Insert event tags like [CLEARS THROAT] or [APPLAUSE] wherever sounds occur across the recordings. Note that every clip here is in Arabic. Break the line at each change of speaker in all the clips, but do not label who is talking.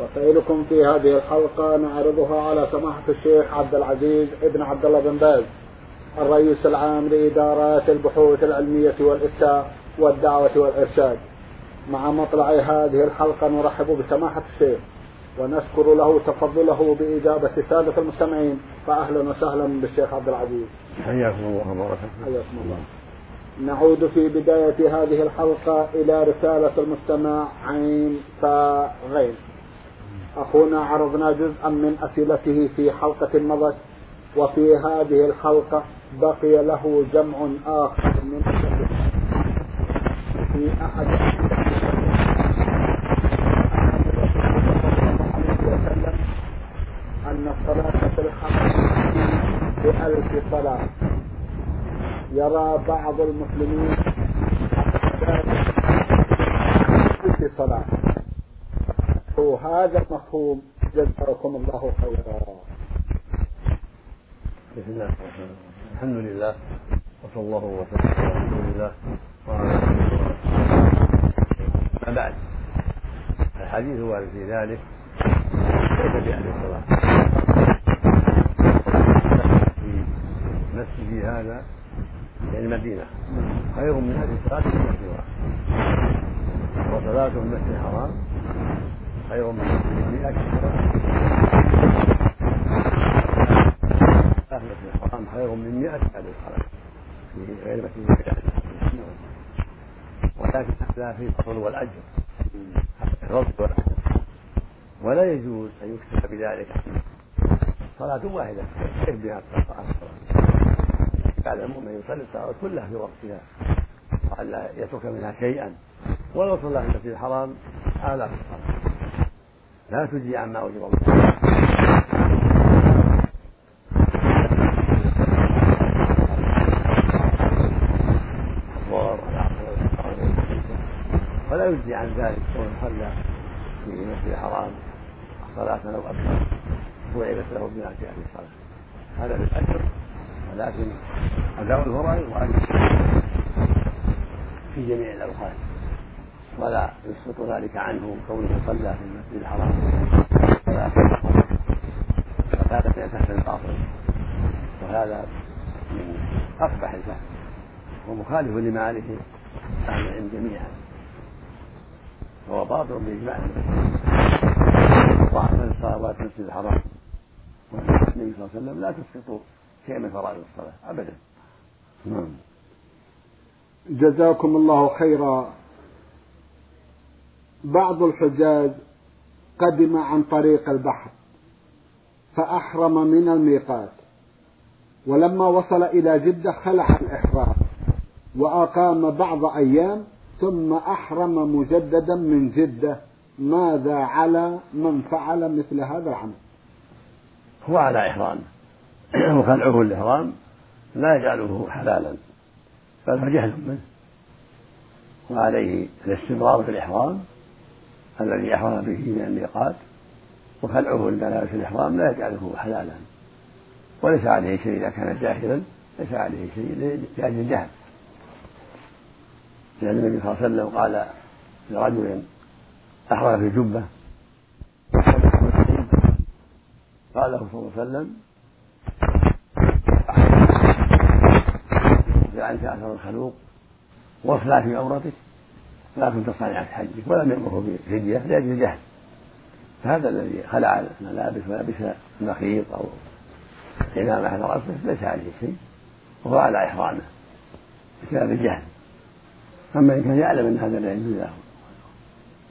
رسائلكم في هذه الحلقة نعرضها على سماحة الشيخ عبد العزيز ابن عبد الله بن باز الرئيس العام لإدارات البحوث العلمية والإفتاء والدعوة والإرشاد. مع مطلع هذه الحلقة نرحب بسماحة الشيخ ونشكر له تفضله بإجابة السادة المستمعين فأهلا وسهلا بالشيخ عبد العزيز.
حياكم الله وبارك
حياكم الله. نعود في بداية هذه الحلقة إلى رسالة المستمع عين فا غين أخونا عرضنا جزءا من أسئلته في حلقة مضت وفي هذه الحلقة بقي له جمع آخر من في أحد أن الصلاة في الحرم بألف صلاة. يرى بعض المسلمين في صلاة. هذا المفهوم جزاكم الله خيرا.
بسم الله الحمد لله وصلى الله وسلم على الله وعلى آله بعد الحديث وارد في ذلك. ليس بأهل الصلاة في مسجد هذا يعني المدينة خير من أهل الصلاة في مسجد وصلاته في المسجد الحرام. خير من مئة أهل الحرام خير من مئة أهل الصلاة في غير مسجد ولكن هذا في الفضل والأجر. الفضل والأجر. ولا يجوز أن يكتب بذلك. صلاة واحدة. كيف بها الصلاة؟ يعلمون من يصلي الصلاة كلها في وقتها. وألا يترك منها شيئا. ولو صلى في المسجد الحرام آلاف الصلاة. لا تجزي عما الله. ولا يجزي عن ذلك كون صلى في المسجد الحرام صلاة أو أكثر وعبت له بما في أهل الصلاة. هذا بالأجر ولكن أداء الفرائض واجب في جميع الأوقات. ولا يسقط ذلك عنه كونه صلى في المسجد الحرام. ولا وهذا تحت الباطل. وهذا من أقبح الفهم. ومخالف لما عليه أهل العلم جميعا. وهو باطل بإجماع وأحسن الصلوات في المسجد الحرام. والنبي صلى الله عليه وسلم لا تسقط شيء من فرائض الصلاة. أبدا. نعم.
جزاكم الله خيرا. بعض الحجاج قدم عن طريق البحر فأحرم من الميقات ولما وصل إلى جدة خلع الإحرام وأقام بعض أيام ثم أحرم مجددا من جدة. ماذا على من فعل مثل هذا العمل؟
هو على إحرامه [CLEARS THROAT] وخلعه الإحرام لا يجعله حلالا بل هو جهل منه. وعليه الاستمرار في الإحرام الذي أحرم به من الميقات؟ وخلعه الملابس الإحرام لا يجعله حلالا؟ وليس عليه شيء إذا كان جاهلا ليس عليه شيء لأجل الجهل. لأن النبي صلى الله عليه وسلم قال لرجل أحرم في جبة قال له صلى الله عليه وسلم عنك أثر الخلوق واصلع في عمرتك. لا كنت في حجك ولم يأمره بفدية لأجل الجهل فهذا الذي خلع الملابس ولبس المخيط أو عمامة على رأسه ليس عليه شيء وهو على إحرامه بسبب الجهل. أما إن كان يعلم أن هذا لا يجوز له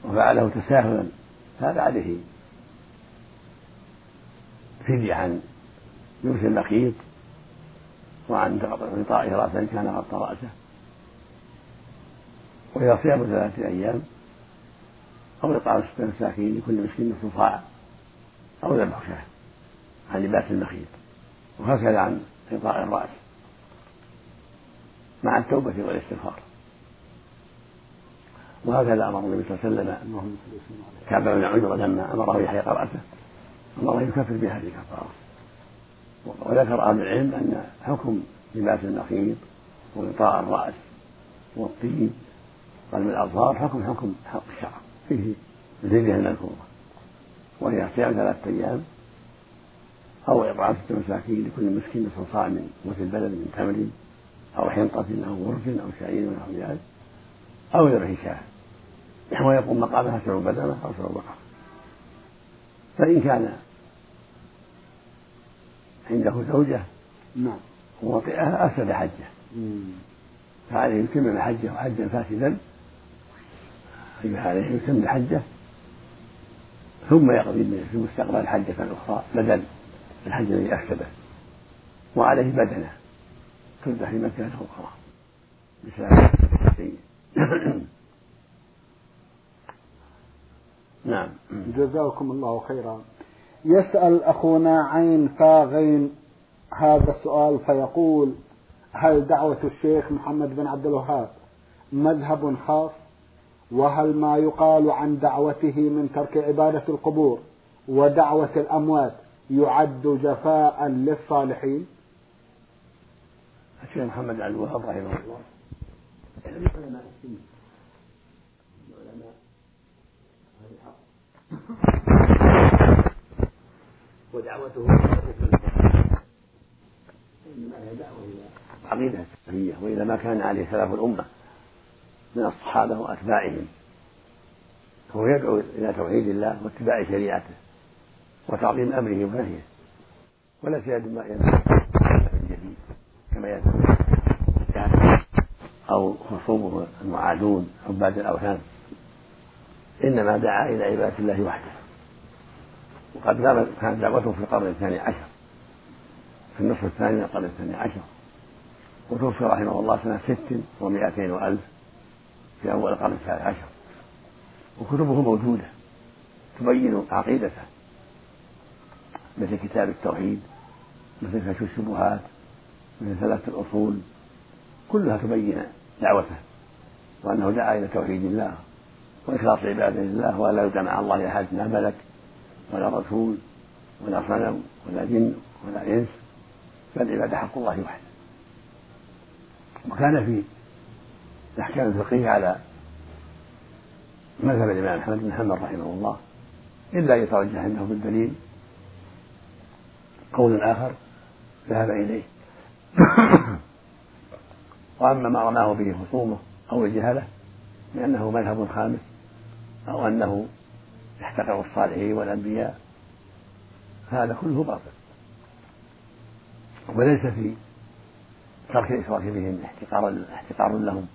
وفعله تساهلا هذا عليه فدية عن لبس المخيط وعن غطائه رأسا إن كان غطى رأسه. وهي صيام ثلاثة أيام أو إطعام ستة مساكين لكل مسكين نصف أو ذبح شاة عن لباس المخيط وهكذا عن إطاء الرأس مع التوبة والاستغفار. وهكذا أمر النبي صلى الله عليه وسلم كعب بن عجرة لما أمره يحيق رأسه. أمره يكفر بهذه الكفارة. وذكر أهل العلم أن حكم لباس النخيل وإطاء الرأس والطيب قلم الأظهار حكم حكم حق الشعر فيه الفدية المذكورة وهي صيام ثلاثة أيام أو إطعام ستة مساكين لكل مسكين نصف صاع من موت البلد من تمر أو حنطة أو غرف أو شعير ونحو ذلك أو ذبح شاة ويقوم مقامها سبع بدنة أو سبع بقرة فإن كان عنده زوجة
نعم.
ووطئها أفسد حجة. فعليه يتم حجه حجا فاسدا عليه. يتم حجه ثم يقضي في المستقبل حجة أخرى بدل الحج الذي أفسده. وعليه بدنة تذبح في مكان أخرى. بسبب [COUGHS] نعم.
جزاكم الله خيرا. يسأل أخونا عين فاغين هذا السؤال فيقول هل دعوة الشيخ محمد بن عبد الوهاب مذهب خاص؟ وهل ما يقال عن دعوته من ترك عبادة القبور ودعوة الأموات يعد جفاء للصالحين؟
الشيخ محمد بن عبد الوهاب رحمه الله. علماء السنة علماء أهل الحق ودعوته إنما هي دعوة إلى عقيدة السلفية وإلى ما كان عليه سلف الأمة. من الصحابة وأتباعهم. هو يدعو إلى توحيد الله واتباع شريعته وتعظيم أمره ونهيه. وليس يدعو جديد كما يدعو أو خصومه المعادون عباد الأوثان إنما دعا إلى عبادة الله وحده. وقد كانت دعوته في القرن الثاني عشر. في النصف الثاني من القرن الثاني عشر. وتوفي رحمه الله سنة ست ومائتين وألف. في أول القرن الثالث عشر. وكتبه موجودة. تبين عقيدته. مثل كتاب التوحيد مثل كشف الشبهات مثل ثلاثة الأصول. كلها تبين دعوته. وأنه دعا إلى توحيد الله وإخلاص عبادة لله ولا يدعى مع الله أحد لا ملك ولا رسول ولا صنم ولا جن ولا إنس. فالعبادة حق الله وحده. وكان في الأحكام الفقهية على مذهب الإمام أحمد بن حنبل رحمه الله إلا يترجح عنده بالدليل قول آخر ذهب إليه. [COUGHS] وأما ما رماه به خصومه أو الجهلة لأنه مذهب خامس أو أنه يحتقر الصالحين والأنبياء هذا كله باطل. وليس في ترك الإشراك بهم احتقار احتقار لهم.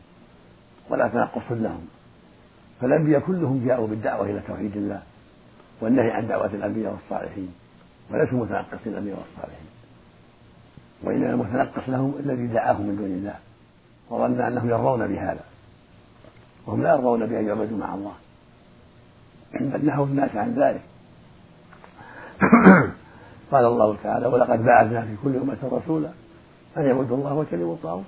ولا تنقص لهم. فالأنبياء كلهم جاءوا بالدعوة إلى توحيد الله والنهي عن دعوة الأنبياء والصالحين وليسوا متنقصين الأنبياء والصالحين. وإنما المتنقص لهم الذي دعاهم من دون الله وظن أنهم يرضون بهذا. وهم لا يرضون بأن يعبدوا مع الله. بل نهوا الناس عن ذلك. [COUGHS] قال الله تعالى ولقد بعثنا في كل أمة رسولا أن يعبدوا الله واجتنبوا الطاغوت.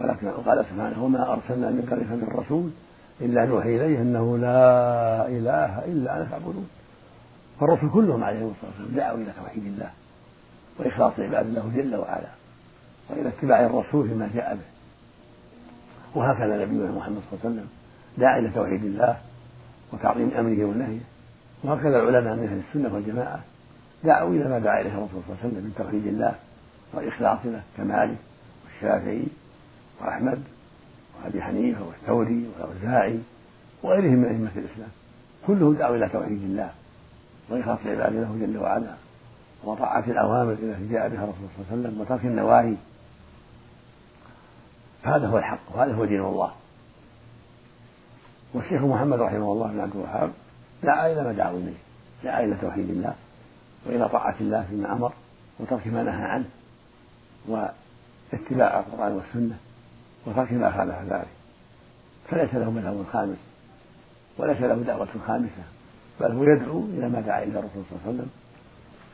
ولكن قال سبحانه وما أرسلنا من قبلك من رسول إلا نوحي إليه أنه لا إله إلا أنا فاعبدون. فالرسل كلهم عليهم الصلاة والسلام دعوا إلى توحيد الله وإخلاص عباد الله جل وعلا وإلى اتباع الرسول فيما جاء به. وهكذا نبينا محمد صلى الله عليه وسلم دعا إلى توحيد الله وتعظيم أمره ونهيه. وهكذا العلماء من أهل السنة والجماعة دعوا إلى ما دعا إليه الرسول صلى الله عليه وسلم من توحيد الله والإخلاص له كمالك والشافعي وأحمد وأبي حنيفة والثوري والأوزاعي وغيرهم من أئمة الإسلام. كلهم دعوا إلى توحيد الله وإخلاص العباد له جل وعلا. وطاعة الأوامر التي جاء بها الرسول صلى الله عليه وسلم وترك النواهي. هذا هو الحق وهذا هو دين الله. والشيخ محمد رحمه الله بن عبد الوهاب دعا إلى ما دعوا إليه دعا إلى توحيد الله وإلى طاعة الله فيما أمر وترك ما نهى عنه واتباع القرآن والسنة. وترك ما خالف ذلك. فليس له مذهب خامس وليس له دعوة خامسة بل هو يدعو إلى ما دعا إليه الرسول صلى الله عليه وسلم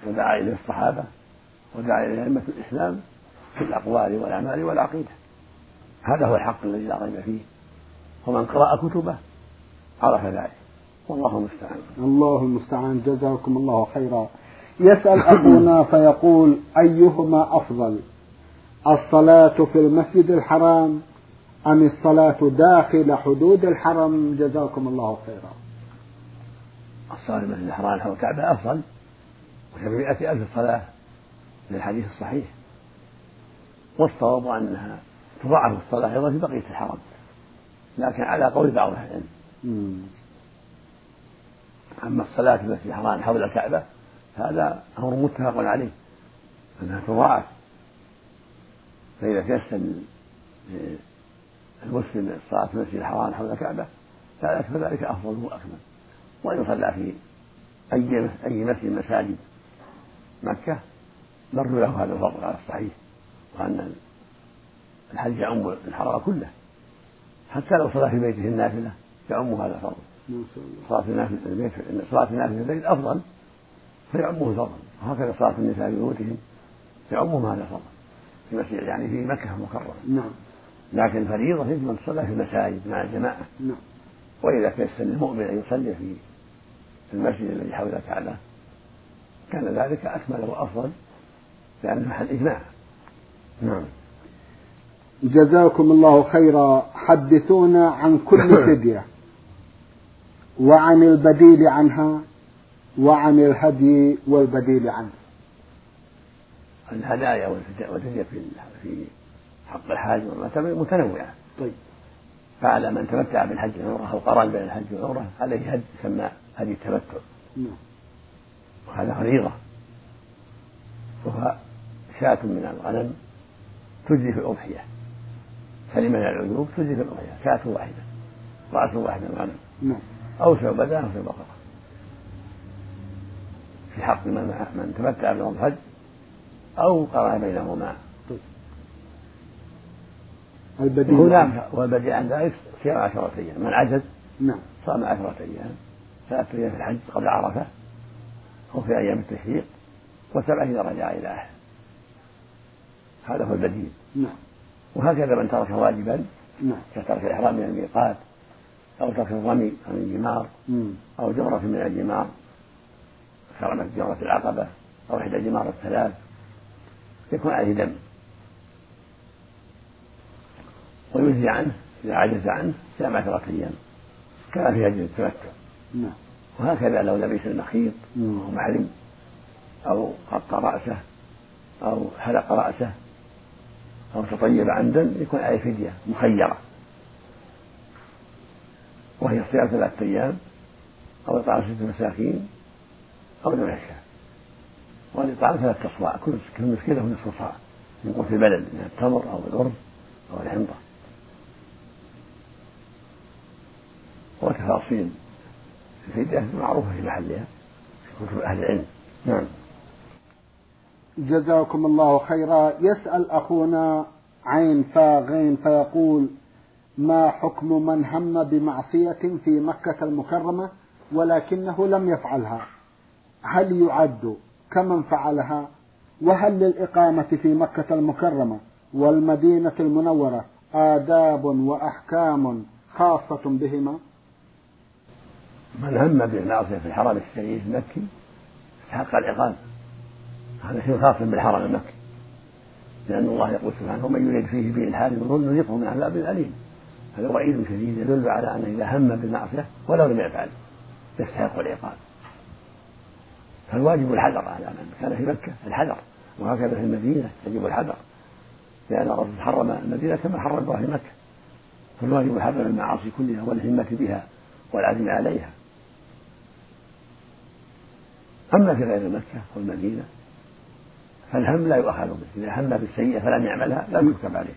ودعا إليه الصحابة ودعا إليه أئمة الإسلام في الأقوال والأعمال والعقيدة. هذا هو الحق الذي لا ريب فيه. ومن قرأ كتبه عرف ذلك. والله المستعان.
الله المستعان. جزاكم الله خيرا. يسأل أخونا فيقول أيهما أفضل؟ الصلاة في المسجد الحرام أم الصلاة داخل حدود الحرم؟ جزاكم الله خيرا.
الصلاة في المسجد الحرام نحو الكعبة أفضل وسبعمائة ألف صلاة للحديث الصحيح. والصواب أنها تضاعف الصلاة أيضا في بقية الحرم لكن على قول بعض أهل العلم. أما الصلاة في المسجد الحرام حول الكعبة هذا أمر متفق عليه أنها تضاعف فإذا تيسر المسلم الصلاة في المسجد الحرام حول الكعبة فذلك أفضل وأكمل. وأن يصلى في أي أي مسجد مساجد مكة مر له هذا الفضل على الصحيح وأن الحج يعم الحرم كله. حتى لو صلى في بيته النافلة يعم هذا الفضل. صلاة النافلة البيت صلاة النافلة في البيت أفضل فيعمه الفضل. وهكذا صلاة النساء في بيوتهم يعمهم هذا الفضل. في مسجد يعني في مكة المكرمة
نعم.
لكن الفريضة يجب أن تصلى في المساجد مع الجماعة.
نعم.
وإذا تيسر للمؤمن أن يصلي في المسجد الذي حول الكعبة كان ذلك أكمل وأفضل لأنه محل إجماع. نعم.
جزاكم الله خيرا. حدثونا عن كل [COUGHS] فدية. وعن البديل عنها وعن الهدي والبديل عنه
الهدايا والفدية في في حق الحاج والمعتمر متنوعة.
طيب.
فعلى من تمتع بالحج والعمرة أو قرن بين الحج والعمرة عليه هدي يسمى هدي التمتع.
نعم.
وهذا فريضة وهو شاة من الغنم تجزي في الأضحية. سلم من العيوب تجزي في الأضحية. شاة واحدة. رأس واحد من الغنم.
نعم.
أو شعبة أو في البقرة في حق من من تمتع بالعمر الحج أو قرن بينهما.
البديل
هناك والبديل عن ذلك صيام عشرة أيام. من عجز
نعم.
صام عشرة أيام. ثلاثة أيام في الحج قبل عرفة أو في أيام التشريق وسبعة إذا رجع إلى أهله. هذا هو البديل
نعم.
وهكذا من ترك واجبا
نعم.
كترك الإحرام من الميقات أو ترك الرمي عن الجمار. أو جمرة من الجمار كرمت جمرة العقبة أو إحدى الجمار الثلاث. يكون عليه دم. ويجزي عنه إذا عجز عنه صيام عشرة أيام كما في هدي التمتع.
نعم.
وهكذا لو لبس المخيط. أو محرم أو غطى رأسه أو حلق رأسه أو تطيب عمدا يكون عليه فدية مخيرة. وهي صيام ثلاثة أيام أو إطعام ستة مساكين أو ذبح الشاة والإطعام ثلاثة أصواع كل مسكين له نصف صاع. من قوت البلد من التمر أو الأرز أو الحنطة. وتفاصيل الفدية معروفة في محلها في كتب أهل العلم. نعم.
جزاكم الله خيرا. يسأل أخونا عين فا غين فيقول ما حكم من هم بمعصية في مكة المكرمة ولكنه لم يفعلها؟ هل يعد كمن فعلها وهل للإقامة في مكة المكرمة والمدينة المنورة آداب وأحكام خاصة بهما؟
من هم بالمعصية في الحرم الشريف المكي استحق العقاب هذا شيء خاص بالحرم المكي لأن الله يقول سبحانه ومن يريد فيه بإلحاد بظلم نذيقه من عذاب أليم. هذا وعيد شديد يدل على أنه إذا هم بالمعصية ولو لم يفعل يستحق العقاب فالواجب الحذر على من كان في مكة الحذر. وهكذا في المدينة يجب الحذر لأن الرسول حرم المدينة كما حرم الله في مكة. فالواجب الحذر من المعاصي كلها والهمة بها والعزم عليها. أما في غير مكة والمدينة فالهم لا يؤخذ به. إذا هم بالسيئة فلم يعملها لا تكتب عليه.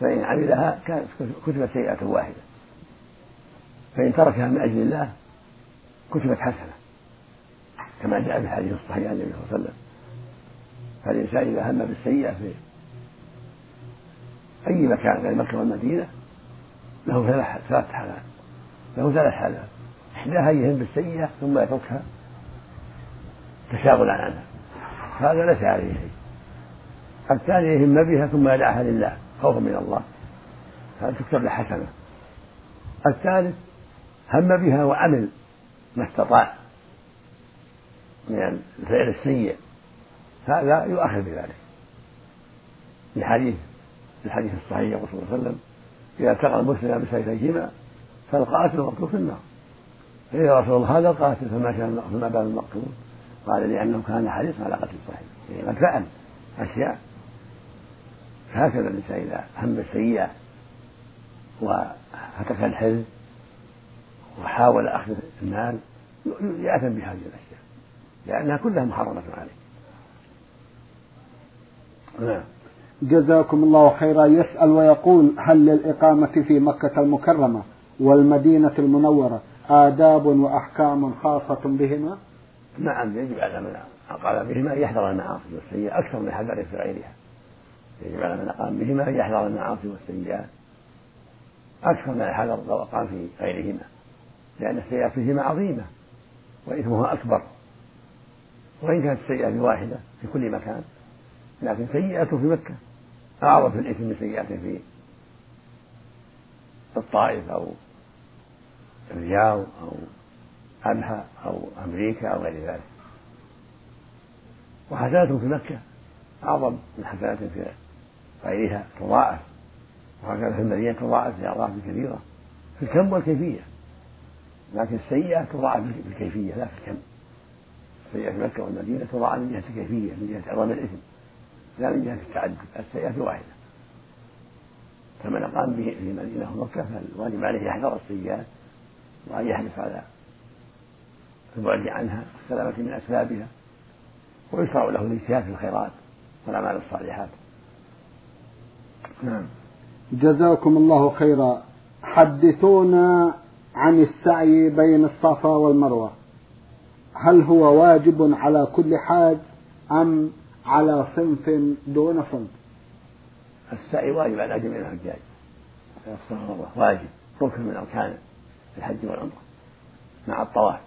فإن عملها كانت كتبت سيئة واحدة. فإن تركها من أجل الله كتبت حسنة. كما جاء في الحديث الصحيح عن النبي صلى الله عليه وسلم. فالإنسان إذا هم بالسيئة في أي مكان غير مكة والمدينة له ثلاث ثلاث حالات. له ثلاث حالات. إحداها يهم بالسيئة ثم يتركها تشاغلا عنها. هذا ليس عليه شيء. الثاني يهم بها ثم يدعها لله خوفا من الله. هذا تكتب له حسنة الثالث هم بها وعمل ما استطاع. من الفعل السيء. هذا يؤخذ بذلك. لحديث الحديث الصحيح يقول صلى الله عليه وسلم إذا التقى المسلم بسيفيهما فالقاتل مقتول في النار. يا رسول الله هذا القاتل فما كان فما بال المقتول؟ قال لأنه كان حريصا على قتل صاحبه. يعني قد فعل أشياء. هكذا الإنسان إذا هم بالسيئة وهتك الحلم وحاول أخذ المال يأثم بهذه الأشياء. لأنها كلها محرمة عليه.
نعم. جزاكم الله خيرا. يسأل ويقول هل للإقامة في مكة المكرمة والمدينة المنورة آداب وأحكام خاصة بهما؟
نعم يجب على من أقام بهما أن يحذر المعاصي والسيئات أكثر من حذره في غيرها يجب على من أقام بهما أن يحذر المعاصي والسيئات أكثر من الحذر لو أقام في غيرهما لأن السيئات فيهما عظيمة وإثمها أكبر. وإن كانت السيئة واحدة في كل مكان لكن سيئة في مكة. أعظم في الإثم من سيئة في الطائف أو الرياض أو أبها أو أمريكا أو غير ذلك. وحسنات في مكة أعظم من حسنات في غيرها تضاعف. وهكذا في المدينة تضاعف لأضعاف كثيرة. في الكم والكيفية. لكن السيئة تضاعف بالكيفية لا في الكم. في مكة والمدينة تضاعف من جهة الكيفية من جهة عظم الإثم لا من جهة التعدد السيئة واحدة. فمن أقام به في المدينة ومكة فالواجب عليه يحذر السيئات وأن يحرص على البعد عنها والسلامة من أسبابها ويشرع له الاجتهاد في الخيرات والأعمال الصالحات.
نعم. جزاكم الله خيرا. حدثونا عن السعي بين الصفا والمروة. هل هو واجب على كل حاج أم على صنف دون صنف؟
السعي واجب على جميع الحجاج. الصفا والمروة واجب. ركن من أركان الحج والعمرة مع الطواف.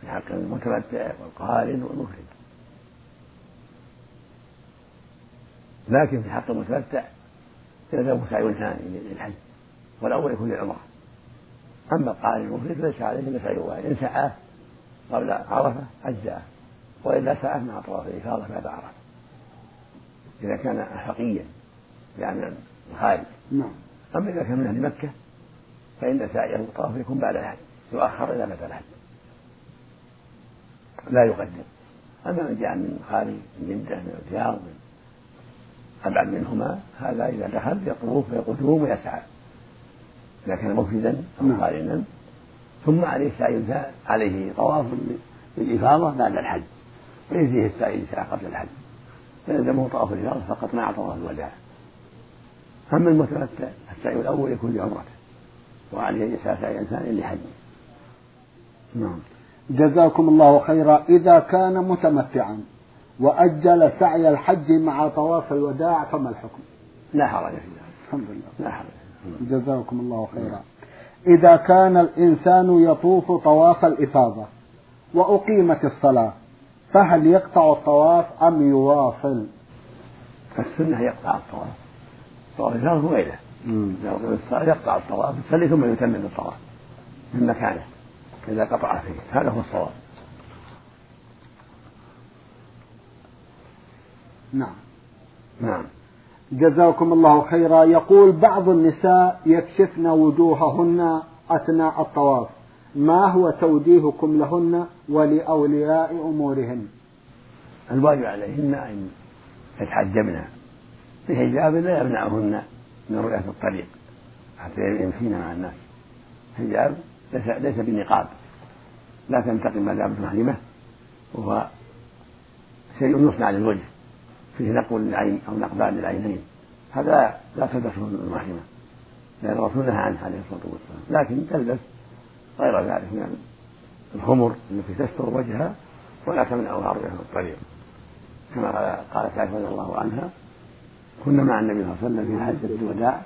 في حق المتمتع والقارن والمفرد. لكن في حق المتمتع يلزم سعي ثاني للحج والأول يكون للعمرة. أما القارن المفرد فليس عليه إلا سعي واحد. إن سعاه قبل عرفة أجزأه وإلا سعاه مع طواف الإفاضة بعد عرفة. إذا كان حقيا يعني الخارج
نعم.
أما إذا كان من أهل مكة فإن سعيه الطواف يكون بعد الحج يؤخر إلى بعد الحج لا يقدم. أما من جاء من خارج من جدة من الرياض من أبعد منهما هذا إذا دخل يطوف ويقدم ويسعى. إذا كان مفردا أو نعم. قارنا ثم عليه سعي عليه طواف بالإفاضة بعد الحج ويجزيه السعي سعى قبل الحج. فيلزمه طواف الإفاضة فقط مع طواف الوداع. أما المتمتع السعي الأول يكون لعمرته وعليه أن يسعى سعيا ثانيا لحجه
نعم. جزاكم الله خيرا. إذا كان متمتعا وأجل سعي الحج مع طواف الوداع فما الحكم؟
لا حرج في ذلك.
الحمد لله.
لا حرج.
جزاكم الله خيرا. إذا كان الإنسان يطوف طواف الإفاضة وأقيمت الصلاة فهل يقطع الطواف أم يواصل؟
السنة يقطع الطواف. طواف الإفاضة غيره إذا أقيمت الصلاة يقطع الطواف يصلي ثم يتمم الطواف من مكانه إذا قطع فيه. هذا هو الصواب.
نعم.
نعم.
جزاكم الله خيرا. يقول بعض النساء يكشفن وجوههن أثناء الطواف. ما هو توجيهكم لهن ولأولياء أمورهن؟
الواجب عليهن أن يتحجبن. بحجاب لا يمنعهن من رؤية الطريق. حتى يمشين مع الناس. حجاب ليس ليس بنقاب. لا تنتقم ما دامت محرمه وهو شيء يصنع للوجه. فيه نقل للعين أو نقبان للعينين هذا لا تلبسه المحرمه لأن الرسول نهى عنه عليه الصلاة والسلام. لكن تلبس غير ذلك من الخمر التي تستر وجهها ولا تمنعها رؤيه الطريق. كما قالت عائشه رضي الله عنها كنا مع النبي صلى الله عليه وسلم في حجة الوداع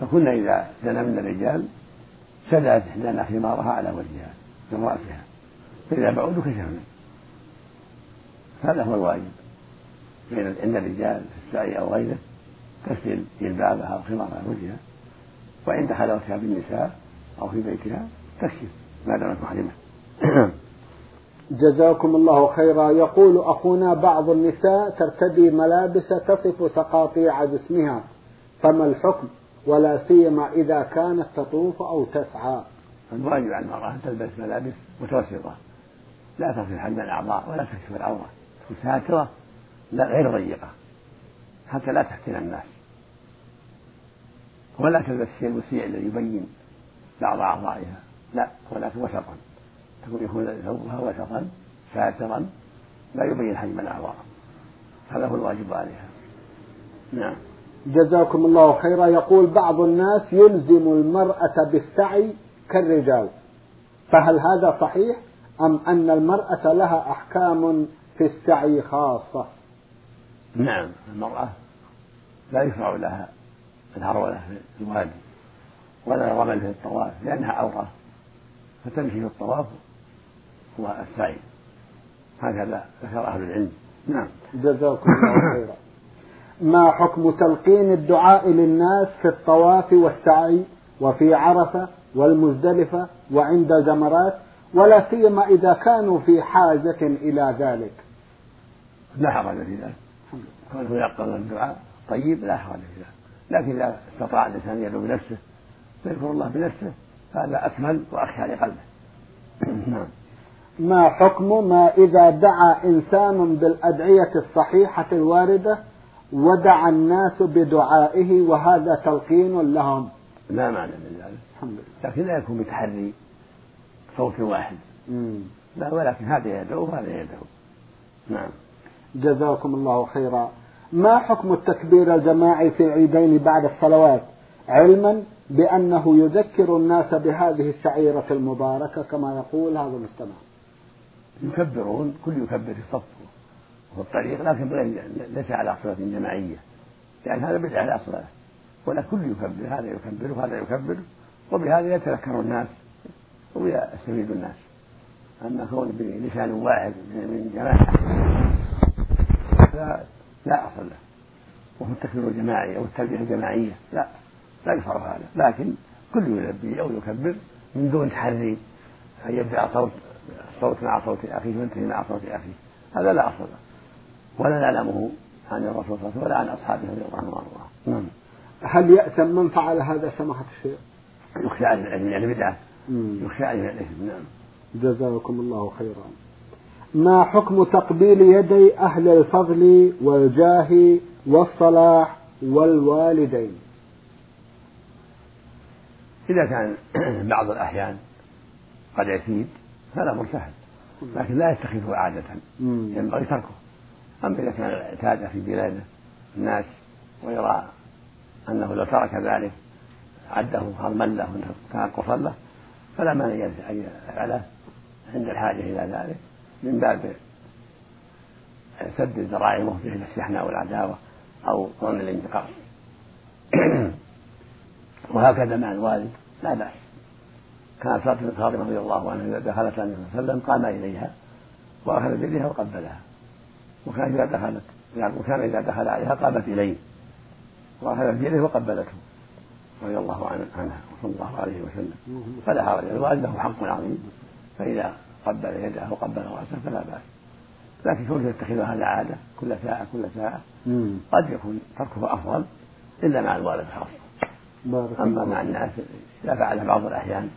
فكنا إذا دنا من الرجال سدلت إحدانا خمارها على وجهها من رأسها فإذا بعدوا كشفنا. هذا هو الواجب. بين عند الرجال في السعي أو غيره تسدل جلبابها أو خمارها وجهها وعند خلوتها بالنساء أو في بيتها تكشف ما دامت محرمة. [COUGHS]
جزاكم الله خيرا. يقول أخونا بعض النساء ترتدي ملابس تصف تقاطيع جسمها فما الحكم؟ ولا سيما إذا كانت تطوف أو تسعى.
الواجب على المرأة أن تلبس ملابس متوسطة لا تصل حد الأعضاء ولا تكشف العورة تكون ساترة لا غير ضيقة. حتى لا تفتن الناس. ولا تلبس الشيء المسيء الذي يبين بعض أعضائها. لا ولكن وسطا. تكون يكون ثوبها وسطا ساترا لا يبين حجم الأعضاء. هذا هو الواجب عليها. نعم.
جزاكم الله خيرا. يقول بعض الناس يلزم المرأة بالسعي كالرجال. فهل هذا صحيح؟ أم أن المرأة لها أحكام في السعي خاصة؟
نعم المرأة لا يشرع لها الهرولة في الوادي ولا الرمل في الطواف لأنها عورة فتمشي في الطواف والسعي هكذا ذكر أهل العلم. نعم.
جزاكم الله خيرا. ما حكم تلقين الدعاء للناس في الطواف والسعي وفي عرفة والمزدلفة وعند الجمرات ولا سيما إذا كانوا في حاجة إلى ذلك؟
لا حرج في ذلك. كونه يقرأ الدعاء. طيب لا حرج في ذلك لكن إذا استطاع الإنسان أن يدعو بنفسه ويذكر الله بنفسه هذا أكمل وأخشى لقلبه. [CLEARS THROAT]
نعم. ما حكم ما إذا دعا إنسان بالأدعية الصحيحة الواردة ودعا الناس بدعائه وهذا تلقين لهم؟
لا معنى من ذلك. الحمد لله. لكن لا يكون بتحري صوت واحد. مم. لا ولكن هذا يدعو وهذا يدعو. نعم.
جزاكم الله خيرا. ما حكم التكبير الجماعي في العيدين بعد الصلوات؟ علما بأنه يذكر الناس بهذه الشعيرة المباركة كما يقول هذا المستمع.
يكبرون كل يكبر في الصف وفي الطريق لكن ليس على صلاة جماعية. يعني هذا بدعة لا صلاة. ولا كل يكبر هذا يكبر وهذا يكبر. وبهذا يتذكر الناس ويستفيد الناس. أما كون بلسان واحد من جماعة. لا لا أصل له. وهو التكبير الجماعي أو التلبية الجماعية. لا لا يشرع هذا. لكن كل يلبي أو يكبر من دون تحري. أن يبدأ صوت صوت مع صوت أخيه وينتهي مع صوت أخيه. هذا لا أصل له. ولا نعلمه عن الرسول صلى الله عليه وسلم ولا عن أصحابه رضي الله عنهم وأرضاهم. نعم.
هل يأثم من فعل هذا سماحة الشيخ؟
يخشى عليه الإثم يعني بدعة يخشى عليه الإثم نعم.
جزاكم الله خيرا. ما حكم تقبيل يدي أهل الفضل والجاه والصلاح والوالدين؟
إذا كان [CLEARS THROAT] بعض الأحيان قد يفيد فلا مرتهن لكن لا يتخذه عادة ينبغي تركه. أما إذا كان اعتاد في بلاده الناس ويرى أنه لو ترك ذلك عده هرما له تنقصا له فلا مانع أن يفعله عند الحاجة إلى ذلك. من باب سد الذرائع المفضية إلى الشحناء والعداوة أو ظن الانتقاص [CLEARS THROAT] وهكذا مع الوالد لا بأس. كانت فاطمة رضي الله عنها إذا دخلت النبي صلى الله عليه وسلم قام إليها وأخذ بيدها وقبلها. وكان إذا دخلت يعني وكان إذا دخل عليها قامت إليه وأخذت بيده وقبلته رضي الله عنها وصلى الله عليه وسلم. فلا حرج الوالد له حق عظيم. فإذا قبل يده وقبل رأسه فلا بأس. لكن كونه يتخذ هذا عادة كل ساعة كل ساعة قد يكون تركه أفضل إلا مع الوالد خاصة أما مع الناس إذا فعل بعض الأحيان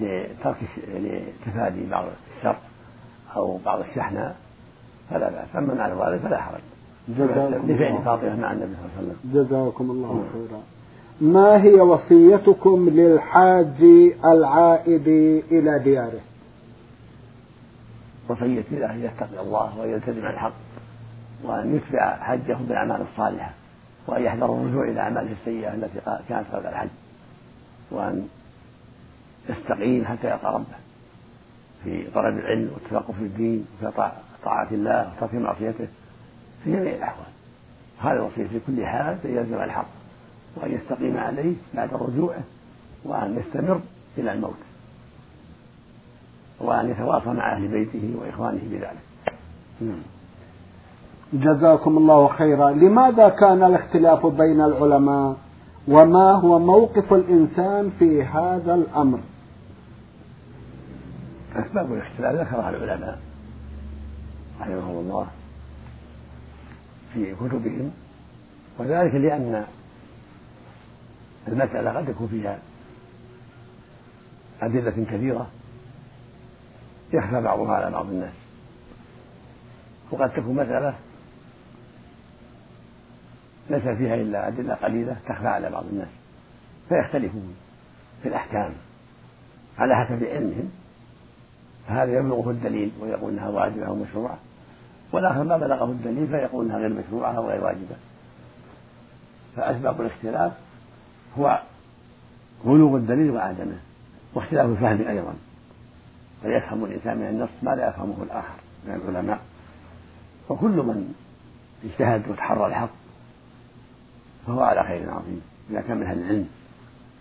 لترك لتفادي بعض الشر أو بعض الشحنة فلا بأس. أما مع الوالد فلا حرج. لفعل فاطمة مع النبي صلى الله عليه وسلم.
جزاكم الله خيرا. ما هي وصيتكم للحاج العائد إلى دياره؟
وصيتي له أن يتقي الله ويلتزم الحق وأن يتبع حجه بالأعمال الصالحة وأن يحذر الرجوع إلى أعماله السيئة التي كانت قبل الحج وأن يستقيم حتى يلقى ربه في طلب العلم والتفقه في الدين وفي طاعة الله وترك معصيته في جميع الأحوال. هذا وصية في كل حال أن يلزم الحق وأن يستقيم عليه بعد رجوعه وأن يستمر إلى الموت. وأن يتواصى مع أهل بيته وإخوانه بذلك.
جزاكم الله خيرا. لماذا كان الاختلاف بين العلماء؟ وما هو موقف الإنسان في هذا الأمر؟
أسباب الاختلاف ذكرها العلماء رحمهم الله في كتبهم وذلك لأن المسألة قد يكون فيها أدلة كثيرة يخفى بعضها على بعض الناس. وقد تكون مسألة ليس فيها إلا أدلة قليلة تخفى على بعض الناس. فيختلفون في الأحكام على حسب علمهم. فهذا يبلغه الدليل ويقول إنها واجبة أو مشروعة. والآخر ما بلغه الدليل فيقول إنها غير مشروعة أو غير واجبة. فأسباب الاختلاف هو غلو الدليل وعدمه واختلاف الفهم أيضا. فيفهم الإنسان من النص ما لا يفهمه الآخر من العلماء. وكل من اجتهد وتحرى الحق فهو على خير عظيم. إذا كان من أهل العلم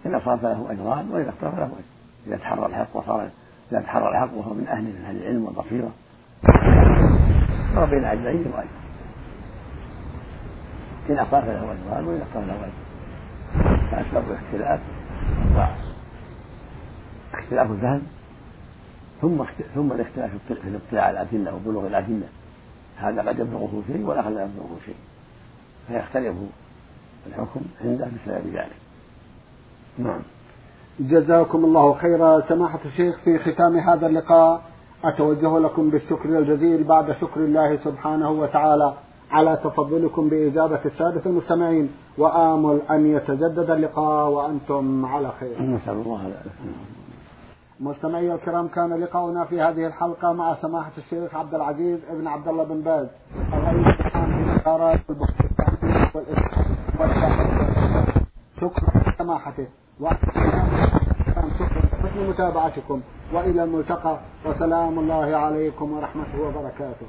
ان اصاب فله أجران وإذا اختار فله أجر. إذا تحرى الحق وصار إذا تحرى الحق وهو من أهل من أهل العلم والبصيرة بين أجرين وأجر. إن أخطأ فله أجران وإن أخطأ فله أجر. فأسباب الاختلاف اختلاف الفهم ثم ثم الاختلاف في الاطلاع على الأدلة وبلوغ الأدلة. هذا قد يبلغه شيء والآخر لا يبلغه شيء. فيختلف الحكم عنده بسبب ذلك. نعم.
جزاكم الله خيرا. سماحة الشيخ في ختام هذا اللقاء أتوجه لكم بالشكر الجزيل بعد شكر الله سبحانه وتعالى على تفضلكم بإجابة السادة المستمعين. وآمل أن يتجدد اللقاء وأنتم على خير.
نسأل الله
مستمعي الكرام كان لقاؤنا في هذه الحلقة مع سماحة الشيخ عبد العزيز ابن عبد الله بن باز. الرئيس العام البحوث شكرا لسماحته. شكرا لحسن متابعتكم وإلى الملتقى. وسلام الله عليكم ورحمته وبركاته.